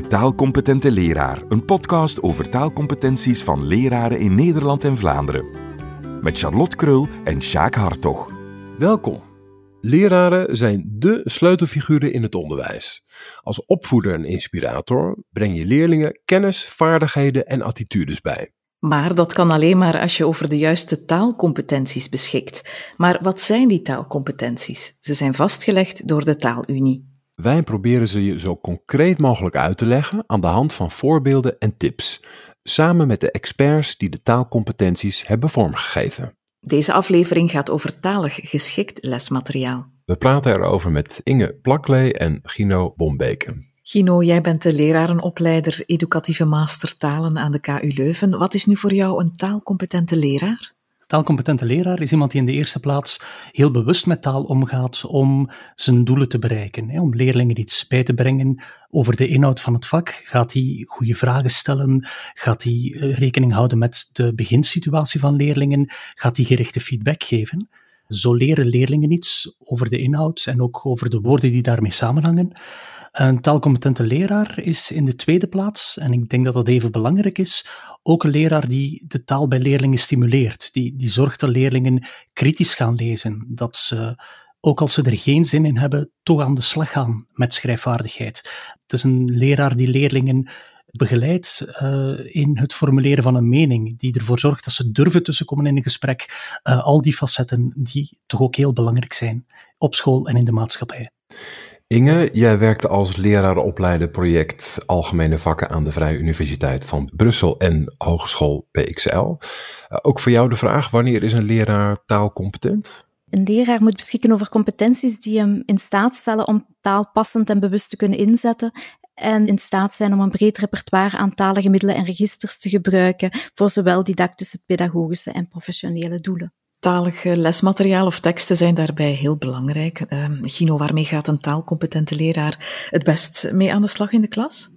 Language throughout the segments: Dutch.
De Taalcompetente Leraar, een podcast over taalcompetenties van leraren in Nederland en Vlaanderen. Met Charlotte Krul en Sjaak Hartog. Welkom. Leraren zijn dé sleutelfiguren in het onderwijs. Als opvoeder en inspirator breng je leerlingen kennis, vaardigheden en attitudes bij. Maar dat kan alleen maar als je over de juiste taalcompetenties beschikt. Maar wat zijn die taalcompetenties? Ze zijn vastgelegd door de Taalunie. Wij proberen ze je zo concreet mogelijk uit te leggen aan de hand van voorbeelden en tips, samen met de experts die de taalcompetenties hebben vormgegeven. Deze aflevering gaat over talig geschikt lesmateriaal. We praten erover met Inge Plaklee en Gino Bombeke. Gino, jij bent de lerarenopleider educatieve mastertalen aan de KU Leuven. Wat is nu voor jou een taalcompetente leraar? Taalcompetente leraar is iemand die in de eerste plaats heel bewust met taal omgaat om zijn doelen te bereiken. Om leerlingen iets bij te brengen over de inhoud van het vak. Gaat hij goede vragen stellen? Gaat hij eh, rekening houden met de beginsituatie van leerlingen? Gaat hij gerichte feedback geven? Zo leren leerlingen iets over de inhoud en ook over de woorden die daarmee samenhangen. Een taalcompetente leraar is in de tweede plaats, en ik denk dat dat even belangrijk is, ook een leraar die de taal bij leerlingen stimuleert. Die, die zorgt dat leerlingen kritisch gaan lezen. Dat ze, ook als ze er geen zin in hebben, toch aan de slag gaan met schrijfvaardigheid. Het is een leraar die leerlingen begeleidt uh, in het formuleren van een mening, die ervoor zorgt dat ze durven tussenkomen in een gesprek. Uh, al die facetten die toch ook heel belangrijk zijn op school en in de maatschappij. Inge, jij werkte als lerarenopleider project Algemene Vakken aan de Vrije Universiteit van Brussel en Hogeschool PXL. Uh, ook voor jou de vraag, wanneer is een leraar taalcompetent? Een leraar moet beschikken over competenties die hem in staat stellen om taal passend en bewust te kunnen inzetten en in staat zijn om een breed repertoire aan talige middelen en registers te gebruiken voor zowel didactische, pedagogische en professionele doelen. Talig lesmateriaal of teksten zijn daarbij heel belangrijk. Uh, Gino, waarmee gaat een taalcompetente leraar het best mee aan de slag in de klas?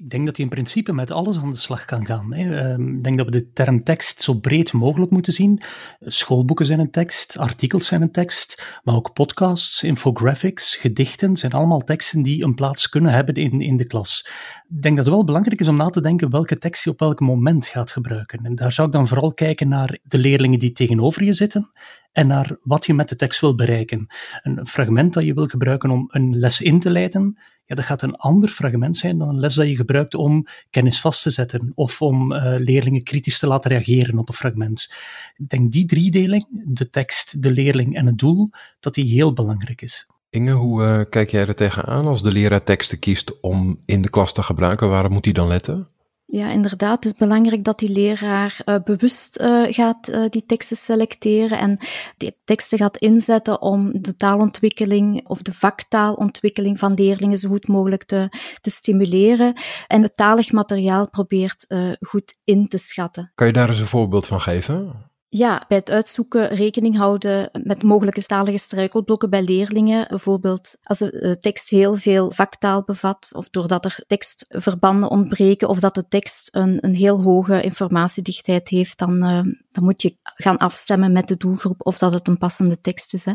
Ik denk dat hij in principe met alles aan de slag kan gaan. Ehm, ik denk dat we de term tekst zo breed mogelijk moeten zien. Schoolboeken zijn een tekst, artikels zijn een tekst, maar ook podcasts, infographics, gedichten zijn allemaal teksten die een plaats kunnen hebben in, in de klas. Ik denk dat het wel belangrijk is om na te denken welke tekst je op welk moment gaat gebruiken. En daar zou ik dan vooral kijken naar de leerlingen die tegenover je zitten en naar wat je met de tekst wil bereiken. Een fragment dat je wil gebruiken om een les in te leiden, ja, dat gaat een ander fragment zijn dan een les dat je gebruikt om kennis vast te zetten of om uh, leerlingen kritisch te laten reageren op een fragment. Ik denk die driedeling, de tekst, de leerling en het doel, dat die heel belangrijk is. Inge, hoe uh, kijk jij er tegenaan als de leraar teksten kiest om in de klas te gebruiken? Waar moet hij dan letten? Ja, inderdaad. Het is belangrijk dat die leraar uh, bewust uh, gaat uh, die teksten selecteren en die teksten gaat inzetten om de taalontwikkeling of de vaktaalontwikkeling van leerlingen zo goed mogelijk te, te stimuleren en het talig materiaal probeert goed in te schatten. Kan je daar eens een voorbeeld van geven? Ja, bij het uitzoeken rekening houden met mogelijke talige struikelblokken bij leerlingen. Bijvoorbeeld als de tekst heel veel vaktaal bevat, of doordat er tekstverbanden ontbreken, of dat de tekst een, een heel hoge informatiedichtheid heeft, dan, uh, dan moet je gaan afstemmen met de doelgroep of dat het een passende tekst is. Hè.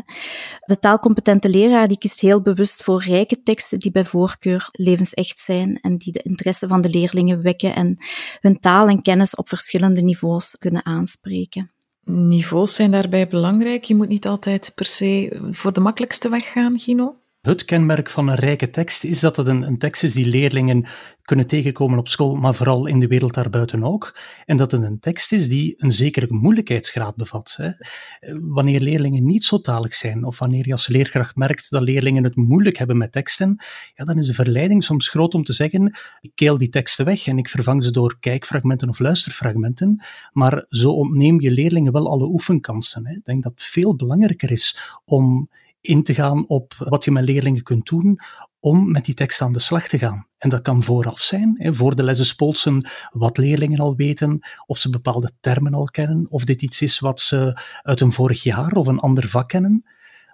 De taalcompetente leraar die kiest heel bewust voor rijke teksten die bij voorkeur levensecht zijn en die de interesse van de leerlingen wekken en hun taal en kennis op verschillende niveaus kunnen aanspreken. Niveaus zijn daarbij belangrijk. Je moet niet altijd per se voor de makkelijkste weg gaan, Gino. Het kenmerk van een rijke tekst is dat het een, een, tekst is die leerlingen kunnen tegenkomen op school, maar vooral in de wereld daarbuiten ook. En dat het een tekst is die een zekere moeilijkheidsgraad bevat. Hè. Wanneer leerlingen niet zo talig zijn, of wanneer je als leerkracht merkt dat leerlingen het moeilijk hebben met teksten, ja, dan is de verleiding soms groot om te zeggen: ik keel die teksten weg en ik vervang ze door kijkfragmenten of luisterfragmenten. Maar zo ontneem je leerlingen wel alle oefenkansen. Hè. Ik denk dat het veel belangrijker is om in te gaan op wat je met leerlingen kunt doen om met die tekst aan de slag te gaan. En dat kan vooraf zijn, hè, voor de lessen polsen wat leerlingen al weten, of ze bepaalde termen al kennen, of dit iets is wat ze uit een vorig jaar of een ander vak kennen.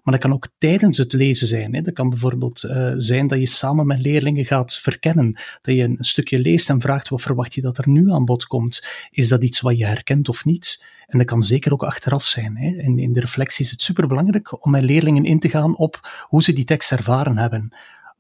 Maar dat kan ook tijdens het lezen zijn. Hè. Dat kan bijvoorbeeld uh, zijn dat je samen met leerlingen gaat verkennen. Dat je een stukje leest en vraagt wat verwacht je dat er nu aan bod komt. Is dat iets wat je herkent of niet? En dat kan zeker ook achteraf zijn. Hè. In, in de reflectie is het superbelangrijk om met leerlingen in te gaan op hoe ze die tekst ervaren hebben.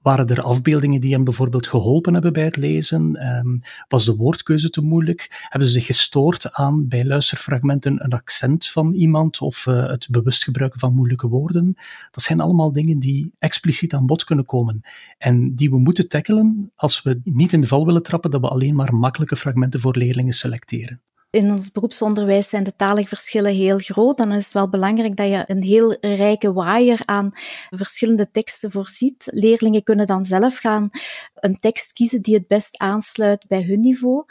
Waren er afbeeldingen die hem bijvoorbeeld geholpen hebben bij het lezen? Um, was de woordkeuze te moeilijk? Hebben ze zich gestoord aan bij luisterfragmenten een accent van iemand of uh, het bewust gebruiken van moeilijke woorden? Dat zijn allemaal dingen die expliciet aan bod kunnen komen en die we moeten tackelen als we niet in de val willen trappen dat we alleen maar makkelijke fragmenten voor leerlingen selecteren in ons beroepsonderwijs zijn de talige verschillen heel groot. Dan is het wel belangrijk dat je een heel rijke waaier aan verschillende teksten voorziet. Leerlingen kunnen dan zelf gaan een tekst kiezen die het best aansluit bij hun niveau.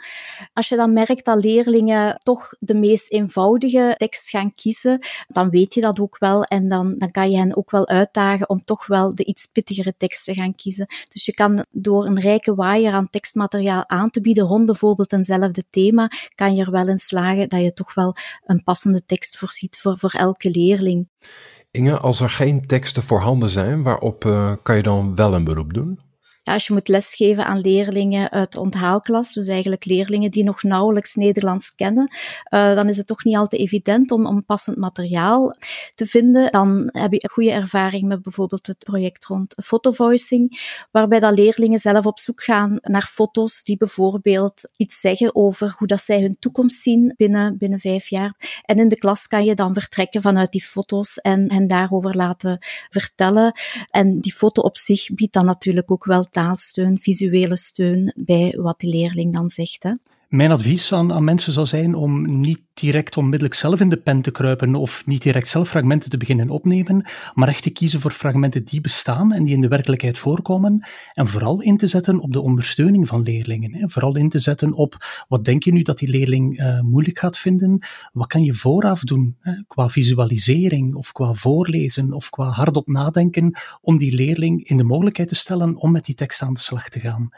Als je dan merkt dat leerlingen toch de meest eenvoudige tekst gaan kiezen, dan weet je dat ook wel en dan, dan kan je hen ook wel uitdagen om toch wel de iets pittigere tekst te gaan kiezen. Dus je kan door een rijke waaier aan tekstmateriaal aan te bieden rond bijvoorbeeld eenzelfde thema, kan je er wel slagen dat je toch wel een passende tekst voorziet voor, voor elke leerling. Inge, als er geen teksten voorhanden zijn, waarop uh, kan je dan wel een beroep doen? Ja, als je moet lesgeven aan leerlingen uit de onthaalklas, dus eigenlijk leerlingen die nog nauwelijks Nederlands kennen, uh, dan is het toch niet altijd evident om, om passend materiaal te vinden. Dan heb je een goede ervaring met bijvoorbeeld het project rond fotovoicing, waarbij dat leerlingen zelf op zoek gaan naar foto's die bijvoorbeeld iets zeggen over hoe dat zij hun toekomst zien binnen, binnen vijf jaar. En in de klas kan je dan vertrekken vanuit die foto's en hen daarover laten vertellen. En die foto op zich biedt dan natuurlijk ook wel taalsteun, visuele steun bij wat die leerling dan zegt. Hè. Mijn advies aan, aan mensen zou zijn om niet direct onmiddellijk zelf in de pen te kruipen of niet direct zelf fragmenten te beginnen opnemen, maar echt te kiezen voor fragmenten die bestaan en die in de werkelijkheid voorkomen en vooral in te zetten op de ondersteuning van leerlingen. Hè. Vooral in te zetten op wat denk je nu dat die leerling uh, moeilijk gaat vinden, wat kan je vooraf doen hè, qua visualisering of qua voorlezen of qua hardop nadenken om die leerling in de mogelijkheid te stellen om met die tekst aan de slag te gaan.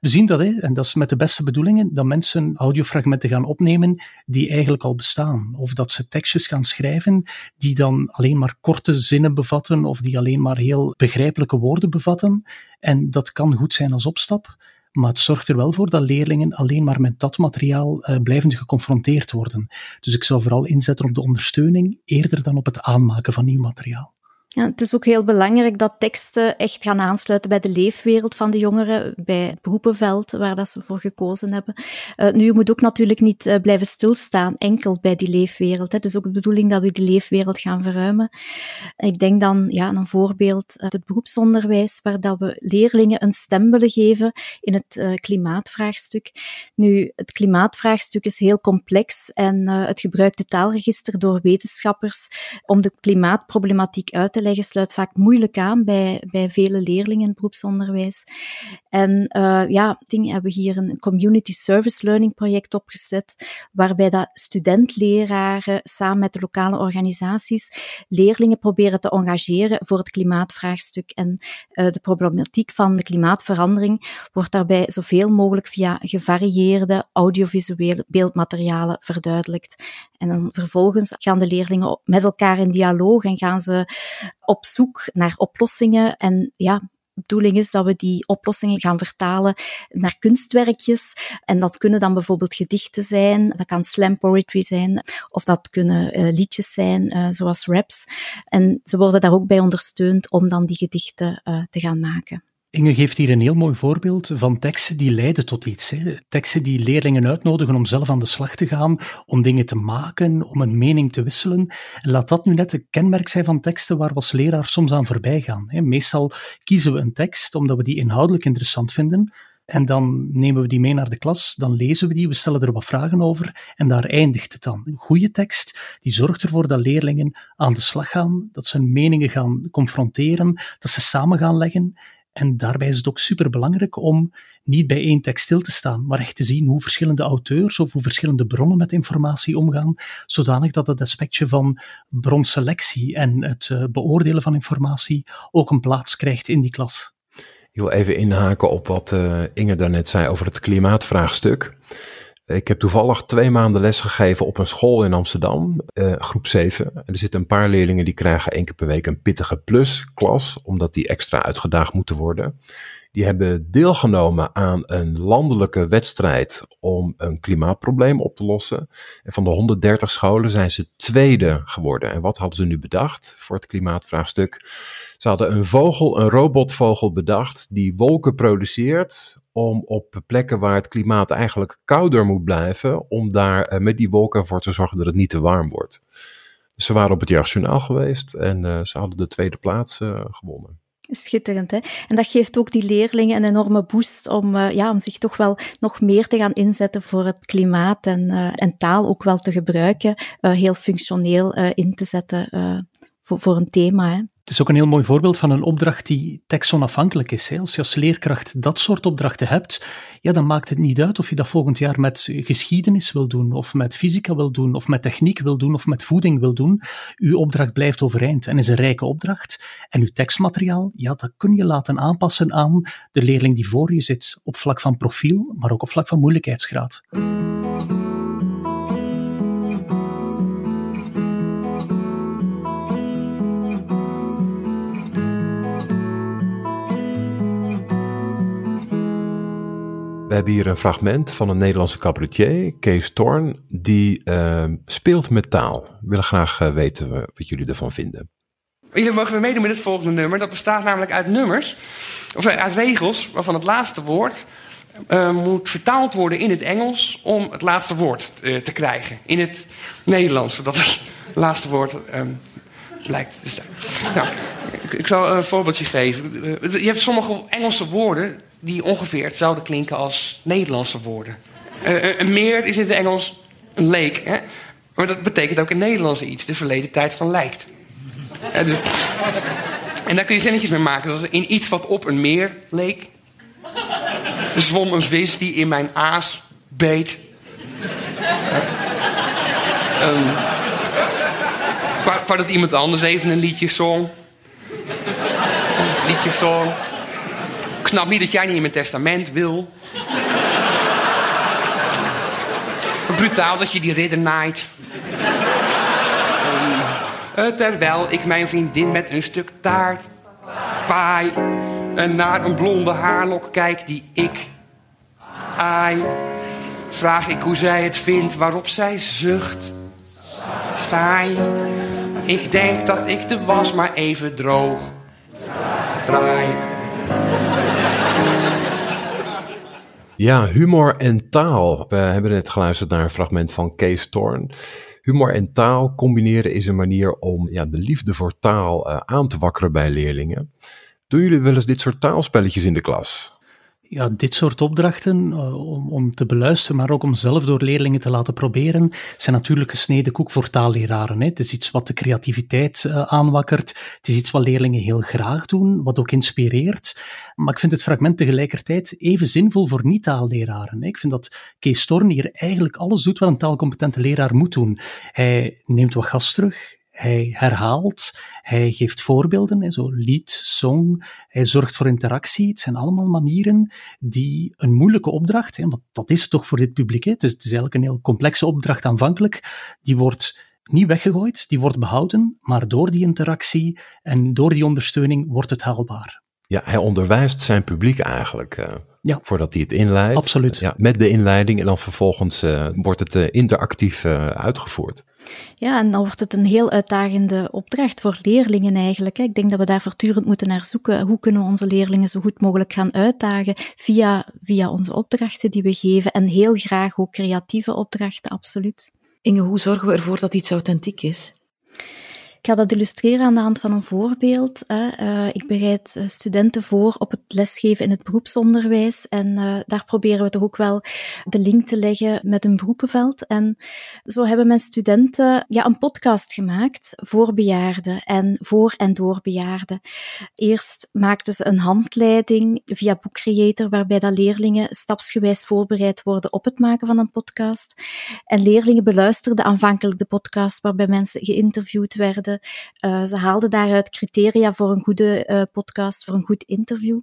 We zien dat, hè, en dat is met de beste bedoelingen, dat mensen audiofragmenten gaan opnemen die eigenlijk al bestaan. Of dat ze tekstjes gaan schrijven die dan alleen maar korte zinnen bevatten of die alleen maar heel begrijpelijke woorden bevatten. En dat kan goed zijn als opstap. Maar het zorgt er wel voor dat leerlingen alleen maar met dat materiaal uh, blijvend geconfronteerd worden. Dus ik zou vooral inzetten op de ondersteuning eerder dan op het aanmaken van nieuw materiaal. Ja, het is ook heel belangrijk dat teksten echt gaan aansluiten bij de leefwereld van de jongeren, bij het beroepenveld waar dat ze voor gekozen hebben. Uh, nu, je moet ook natuurlijk niet uh, blijven stilstaan enkel bij die leefwereld. Het is ook de bedoeling dat we die leefwereld gaan verruimen. Ik denk dan ja, aan een voorbeeld, het beroepsonderwijs, waar dat we leerlingen een stem willen geven in het klimaatvraagstuk. Nu, het klimaatvraagstuk is heel complex en het gebruikte taalregister door wetenschappers om de klimaatproblematiek uit te leggen sluit vaak moeilijk aan bij, bij vele leerlingen in beroepsonderwijs. En uh, ja, ding hebben we hier een community service learning project opgezet, waarbij dat studentleraren samen met de lokale organisaties leerlingen proberen te engageren voor het klimaatvraagstuk. En uh, de problematiek van de klimaatverandering wordt daarbij zoveel mogelijk via gevarieerde audiovisuele beeldmaterialen verduidelijkt. En dan vervolgens gaan de leerlingen met elkaar in dialoog en gaan ze op zoek naar oplossingen. En ja, de bedoeling is dat we die oplossingen gaan vertalen naar kunstwerkjes. En dat kunnen dan bijvoorbeeld gedichten zijn, dat kan slam poetry zijn, of dat kunnen uh, liedjes zijn, uh, zoals raps. En ze worden daar ook bij ondersteund om dan die gedichten uh, te gaan maken. Inge geeft hier een heel mooi voorbeeld van teksten die leiden tot iets. Teksten die leerlingen uitnodigen om zelf aan de slag te gaan, om dingen te maken, om een mening te wisselen. En laat dat nu net een kenmerk zijn van teksten waar we als leraar soms aan voorbij gaan. Hè. Meestal kiezen we een tekst omdat we die inhoudelijk interessant vinden. En dan nemen we die mee naar de klas, dan lezen we die, we stellen er wat vragen over en daar eindigt het dan. Een goede tekst, die zorgt ervoor dat leerlingen aan de slag gaan, dat ze hun meningen gaan confronteren, dat ze samen gaan leggen en daarbij is het ook superbelangrijk om niet bij één tekst stil te staan, maar echt te zien hoe verschillende auteurs of hoe verschillende bronnen met informatie omgaan, zodanig dat het aspectje van bronselectie en het eh, beoordelen van informatie ook een plaats krijgt in die klas. Ik wil even inhaken op wat uh, Inge daarnet zei over het klimaatvraagstuk. Ik heb toevallig twee maanden les gegeven op een school in Amsterdam, uh, groep 7. er zitten een paar leerlingen die krijgen één keer per week een pittige plus-klas, omdat die extra uitgedaagd moeten worden. Die hebben deelgenomen aan een landelijke wedstrijd om een klimaatprobleem op te lossen. En van de 130 scholen zijn ze tweede geworden. En wat hadden ze nu bedacht voor het klimaatvraagstuk? Ze hadden een vogel, een robotvogel bedacht die wolken produceert om op plekken waar het klimaat eigenlijk kouder moet blijven, om daar eh, met die wolken ervoor te zorgen dat het niet te warm wordt. Dus ze waren op het Jeugdjournaal geweest en uh, ze hadden de tweede plaats uh, gewonnen. Schitterend, hè? En dat geeft ook die leerlingen een enorme boost om, ja, om zich toch wel nog meer te gaan inzetten voor het klimaat en, en taal ook wel te gebruiken, heel functioneel in te zetten voor, voor een thema. Hè? Het is ook een heel mooi voorbeeld van een opdracht die tekstonafhankelijk is. Als je als leerkracht dat soort opdrachten hebt, ja, dan maakt het niet uit of je dat volgend jaar met geschiedenis wil doen, of met fysica wil doen, of met techniek wil doen, of met voeding wil doen. Uw opdracht blijft overeind en is een rijke opdracht. En uw tekstmateriaal, ja, dat kun je laten aanpassen aan de leerling die voor je zit, op vlak van profiel, maar ook op vlak van moeilijkheidsgraad. We hebben hier een fragment van een Nederlandse cabaretier, Kees Torn, die uh, speelt met taal. We willen graag uh, weten wat jullie ervan vinden. Jullie mogen meedoen met het volgende nummer. Dat bestaat namelijk uit nummers, of uit regels, waarvan het laatste woord uh, moet vertaald worden in het Engels om het laatste woord te krijgen. In het Nederlands, zodat het laatste woord um, blijkt te zijn. Nou, ik zal een voorbeeldje geven. Je hebt sommige Engelse woorden die ongeveer hetzelfde klinken als Nederlandse woorden. Uh, een meer is in het Engels een lake. Hè? Maar dat betekent ook in Nederlands iets. De verleden tijd van lijkt. Uh, dus, en daar kun je zinnetjes mee maken. Dus in iets wat op een meer leek. Zwom een vis die in mijn aas beet. waar, waar dat iemand anders even een liedje zong. Een liedje zong. Snap niet dat jij niet in mijn testament wil. Brutaal dat je die ridder naait. Um, terwijl ik mijn vriendin met een stuk taart paai. En naar een blonde haarlok kijk die ik aai. Vraag ik hoe zij het vindt, waarop zij zucht. Saai. Ik denk dat ik de was maar even droog draai. Ja, humor en taal. We hebben net geluisterd naar een fragment van Kees Thorn. Humor en taal combineren is een manier om ja, de liefde voor taal uh, aan te wakkeren bij leerlingen. Doen jullie wel eens dit soort taalspelletjes in de klas? Ja, dit soort opdrachten, uh, om, om te beluisteren, maar ook om zelf door leerlingen te laten proberen, zijn natuurlijk gesneden koek voor taalleraren. Hè. Het is iets wat de creativiteit uh, aanwakkert. Het is iets wat leerlingen heel graag doen, wat ook inspireert. Maar ik vind het fragment tegelijkertijd even zinvol voor niet-taalleraren. Ik vind dat Kees Storn hier eigenlijk alles doet wat een taalcompetente leraar moet doen. Hij neemt wat gas terug, hij herhaalt, hij geeft voorbeelden, zo lied, song, hij zorgt voor interactie. Het zijn allemaal manieren die een moeilijke opdracht, want dat is toch voor dit publiek, het is, het is eigenlijk een heel complexe opdracht aanvankelijk, die wordt niet weggegooid, die wordt behouden, maar door die interactie en door die ondersteuning wordt het haalbaar. Ja, hij onderwijst zijn publiek eigenlijk. Uh, ja. Voordat hij het inleidt. Absoluut. Ja, met de inleiding en dan vervolgens uh, wordt het uh, interactief uitgevoerd. Ja, en dan wordt het een heel uitdagende opdracht voor leerlingen eigenlijk. Ik denk dat we daar voortdurend moeten naar zoeken. Hoe kunnen we onze leerlingen zo goed mogelijk gaan uitdagen via, via onze opdrachten die we geven. En heel graag ook creatieve opdrachten, absoluut. Inge, hoe zorgen we ervoor dat iets authentiek is? Ik ga dat illustreren aan de hand van een voorbeeld. Uh, ik bereid eh, studenten voor op het lesgeven in het beroepsonderwijs en uh, daar proberen we toch ook wel de link te leggen met een beroepenveld. En zo hebben mijn studenten ja, een podcast gemaakt voor bejaarden en voor en door bejaarden. Eerst maakten ze een handleiding via Bookcreator waarbij dat leerlingen stapsgewijs voorbereid worden op het maken van een podcast. En leerlingen beluisterden aanvankelijk de podcast waarbij mensen geïnterviewd werden uh, ze haalden daaruit criteria voor een goede uh, podcast, voor een goed interview.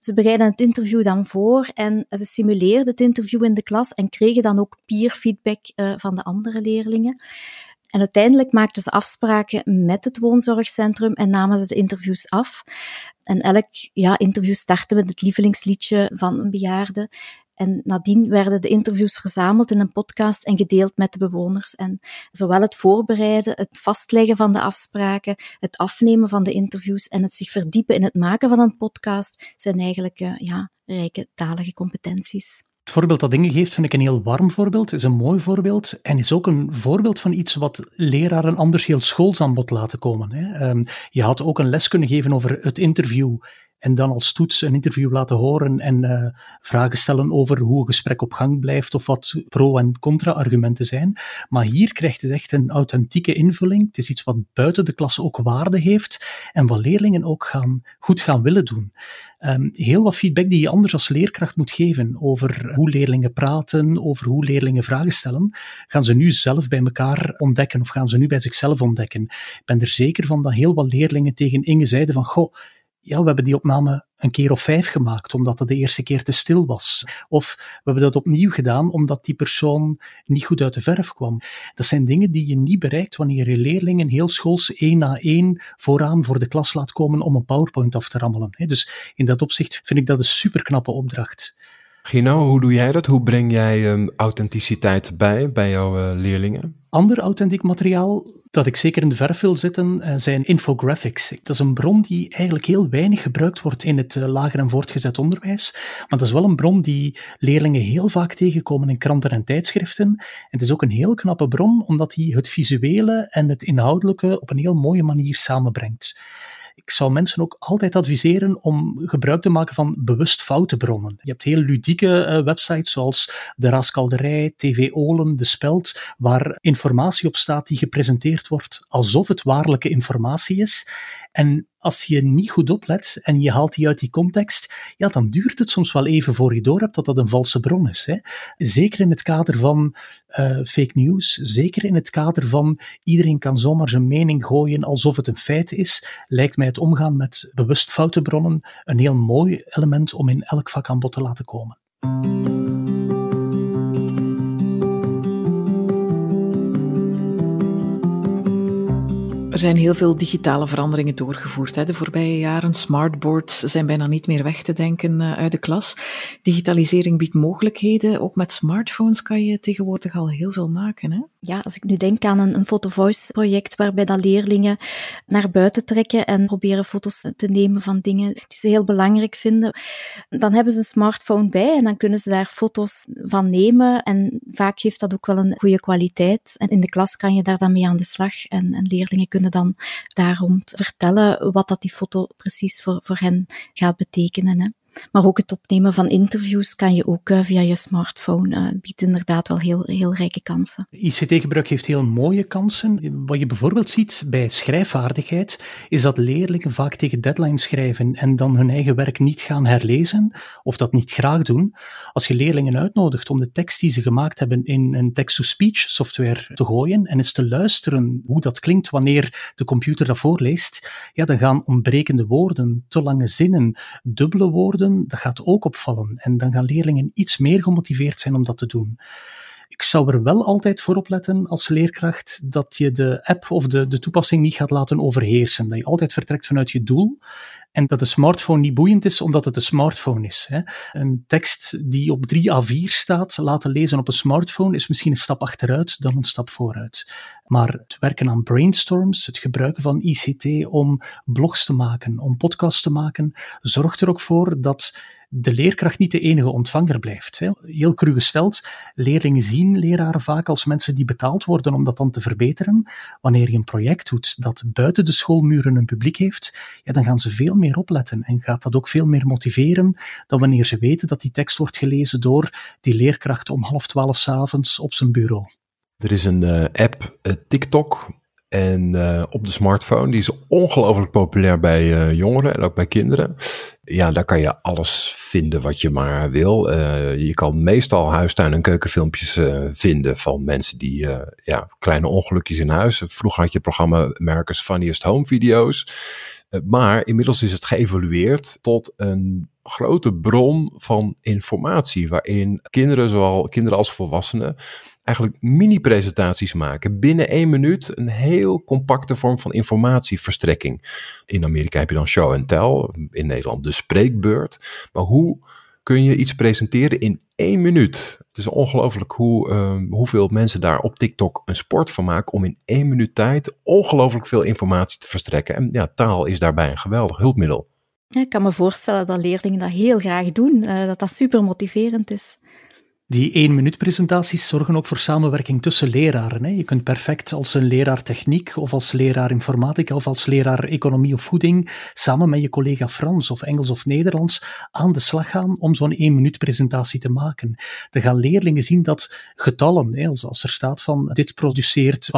Ze bereiden het interview dan voor en ze simuleerden het interview in de klas en kregen dan ook peer feedback uh, van de andere leerlingen. En uiteindelijk maakten ze afspraken met het woonzorgcentrum en namen ze de interviews af. En elk ja, interview startte met het lievelingsliedje van een bejaarde. En nadien werden de interviews verzameld in een podcast en gedeeld met de bewoners. En zowel het voorbereiden, het vastleggen van de afspraken, het afnemen van de interviews en het zich verdiepen in het maken van een podcast zijn eigenlijk uh, ja, rijke talige competenties. Het voorbeeld dat Inge geeft vind ik een heel warm voorbeeld, is een mooi voorbeeld en is ook een voorbeeld van iets wat leraren anders heel schools aan bod laten komen. Um, je had ook een les kunnen geven over het interview en dan als toets een interview laten horen en uh, vragen stellen over hoe een gesprek op gang blijft of wat pro- en contra-argumenten zijn. Maar hier krijgt het echt een authentieke invulling. Het is iets wat buiten de klas ook waarde heeft en wat leerlingen ook gaan, goed gaan willen doen. Um, heel wat feedback die je anders als leerkracht moet geven over hoe leerlingen praten, over hoe leerlingen vragen stellen, gaan ze nu zelf bij elkaar ontdekken of gaan ze nu bij zichzelf ontdekken. Ik ben er zeker van dat heel wat leerlingen tegen Inge zeiden van, goh, ja, we hebben die opname een keer of vijf gemaakt, omdat het de eerste keer te stil was. Of we hebben dat opnieuw gedaan, omdat die persoon niet goed uit de verf kwam. Dat zijn dingen die je niet bereikt wanneer je leerlingen heel schools één na één vooraan voor de klas laat komen om een PowerPoint af te rammelen. Dus in dat opzicht vind ik dat een superknappe opdracht. Gino, hoe doe jij dat? Hoe breng jij um, authenticiteit bij, bij jouw uh, leerlingen? Ander authentiek materiaal dat ik zeker in de verf wil zetten, uh, zijn infographics. Dat is een bron die eigenlijk heel weinig gebruikt wordt in het uh, lager en voortgezet onderwijs. Maar dat is wel een bron die leerlingen heel vaak tegenkomen in kranten en tijdschriften. En het is ook een heel knappe bron, omdat hij het visuele en het inhoudelijke op een heel mooie manier samenbrengt ik zou mensen ook altijd adviseren om gebruik te maken van bewust foute bronnen. Je hebt heel ludieke uh, websites zoals de Raaskalderij, TV Olen, De Speld, waar informatie op staat die gepresenteerd wordt alsof het waarlijke informatie is. En als je niet goed oplet en je haalt die uit die context, ja, dan duurt het soms wel even voor je door hebt dat dat een valse bron is. Hè. Zeker in het kader van uh, fake news, zeker in het kader van iedereen kan zomaar zijn mening gooien alsof het een feit is, lijkt mij het omgaan met bewust foute bronnen een heel mooi element om in elk vak aan bod te laten komen. Er zijn heel veel digitale veranderingen doorgevoerd. Hè. De voorbije jaren, smartboards zijn bijna niet meer weg te denken uh, uit de klas. Digitalisering biedt mogelijkheden. Ook met smartphones kan je tegenwoordig al heel veel maken. Hè? Ja, als ik nu denk aan een, een photo-voice project waarbij dat leerlingen naar buiten trekken en proberen foto's te nemen van dingen die ze heel belangrijk vinden, dan hebben ze een smartphone bij en dan kunnen ze daar foto's van nemen. En vaak heeft dat ook wel een goede kwaliteit. En in de klas kan je daar dan mee aan de slag en, en leerlingen kunnen dan daar rond vertellen wat dat die foto precies voor, voor hen gaat betekenen. Hè. Maar ook het opnemen van interviews kan je ook uh, via je smartphone. Uh, biedt inderdaad wel heel, heel rijke kansen. ICT-gebruik heeft heel mooie kansen. Wat je bijvoorbeeld ziet bij schrijfvaardigheid, is dat leerlingen vaak tegen deadlines schrijven en dan hun eigen werk niet gaan herlezen, of dat niet graag doen. Als je leerlingen uitnodigt om de tekst die ze gemaakt hebben in een text-to-speech software te gooien en eens te luisteren hoe dat klinkt wanneer de computer dat voorleest, ja, dan gaan ontbrekende woorden, te lange zinnen, dubbele woorden, dat gaat ook opvallen. En dan gaan leerlingen iets meer gemotiveerd zijn om dat te doen. Ik zou er wel altijd voor opletten als leerkracht dat je de app of de, de toepassing niet gaat laten overheersen. Dat je altijd vertrekt vanuit je doel en dat de smartphone niet boeiend is omdat het een smartphone is. Hè. Een tekst die op 3 A4 staat, laten lezen op een smartphone, is misschien een stap achteruit dan een stap vooruit. Maar het werken aan brainstorms, het gebruiken van ICT om blogs te maken, om podcasts te maken, zorgt er ook voor dat de leerkracht niet de enige ontvanger blijft. Heel cru gesteld, leerlingen zien leraren vaak als mensen die betaald worden om dat dan te verbeteren. Wanneer je een project doet dat buiten de schoolmuren een publiek heeft, ja, dan gaan ze veel meer opletten en gaat dat ook veel meer motiveren dan wanneer ze weten dat die tekst wordt gelezen door die leerkracht om half twaalf s'avonds op zijn bureau. Er is een uh, app, uh, TikTok, en uh, op de smartphone. Die is ongelooflijk populair bij uh, jongeren en ook bij kinderen. Ja, daar kan je alles vinden wat je maar wil. Uh, je kan meestal huistuin- en keukenfilmpjes vinden van mensen die ja, kleine ongelukjes in huis. Vroeger had je programma America's Funniest Home Video's. maar inmiddels is het geëvolueerd tot een grote bron van informatie. Waarin kinderen, zowel kinderen als volwassenen eigenlijk mini-presentaties maken. Binnen één minuut een heel compacte vorm van informatieverstrekking. In Amerika heb je dan show and tell, in Nederland de spreekbeurt. Maar hoe kun je iets presenteren in één minuut. Het is ongelooflijk hoe, uh, hoeveel mensen daar op TikTok een sport van maken om in één minuut tijd ongelooflijk veel informatie te verstrekken. En ja, taal is daarbij een geweldig hulpmiddel. Ik kan me voorstellen dat leerlingen dat heel graag doen, uh, dat dat super motiverend is. Die één minuut presentaties zorgen ook voor samenwerking tussen leraren. Hè. Je kunt perfect als een leraar techniek of als leraar informatica of als leraar economie of voeding samen met je collega Frans of Engels of Nederlands aan de slag gaan om zo'n één minuut presentatie te maken. Dan gaan leerlingen zien dat getallen, hè, als er staat van dit produceert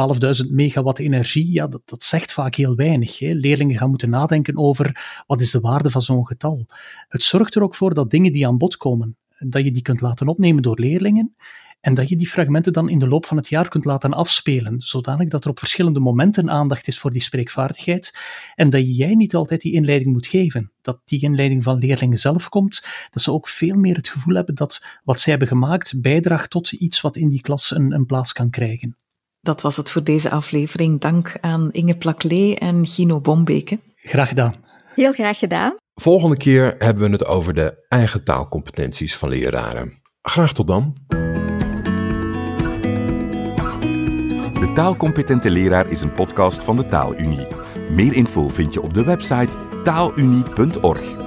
12.000 megawatt energie, ja, dat, dat zegt vaak heel weinig. Hè. Leerlingen gaan moeten nadenken over wat is de waarde van zo'n getal. Het zorgt er ook voor dat dingen die aan bod komen, dat je die kunt laten opnemen door leerlingen en dat je die fragmenten dan in de loop van het jaar kunt laten afspelen, zodanig dat er op verschillende momenten aandacht is voor die spreekvaardigheid en dat jij niet altijd die inleiding moet geven. Dat die inleiding van leerlingen zelf komt, dat ze ook veel meer het gevoel hebben dat wat zij hebben gemaakt bijdraagt tot iets wat in die klas een, een plaats kan krijgen. Dat was het voor deze aflevering. Dank aan Inge Plaklee en Gino Bombeke. Graag gedaan. Heel graag gedaan. Volgende keer hebben we het over de eigen taalcompetenties van leraren. Graag tot dan. De Taalcompetente Leraar is een podcast van de Taalunie. Meer info vind je op de website taalunie.org.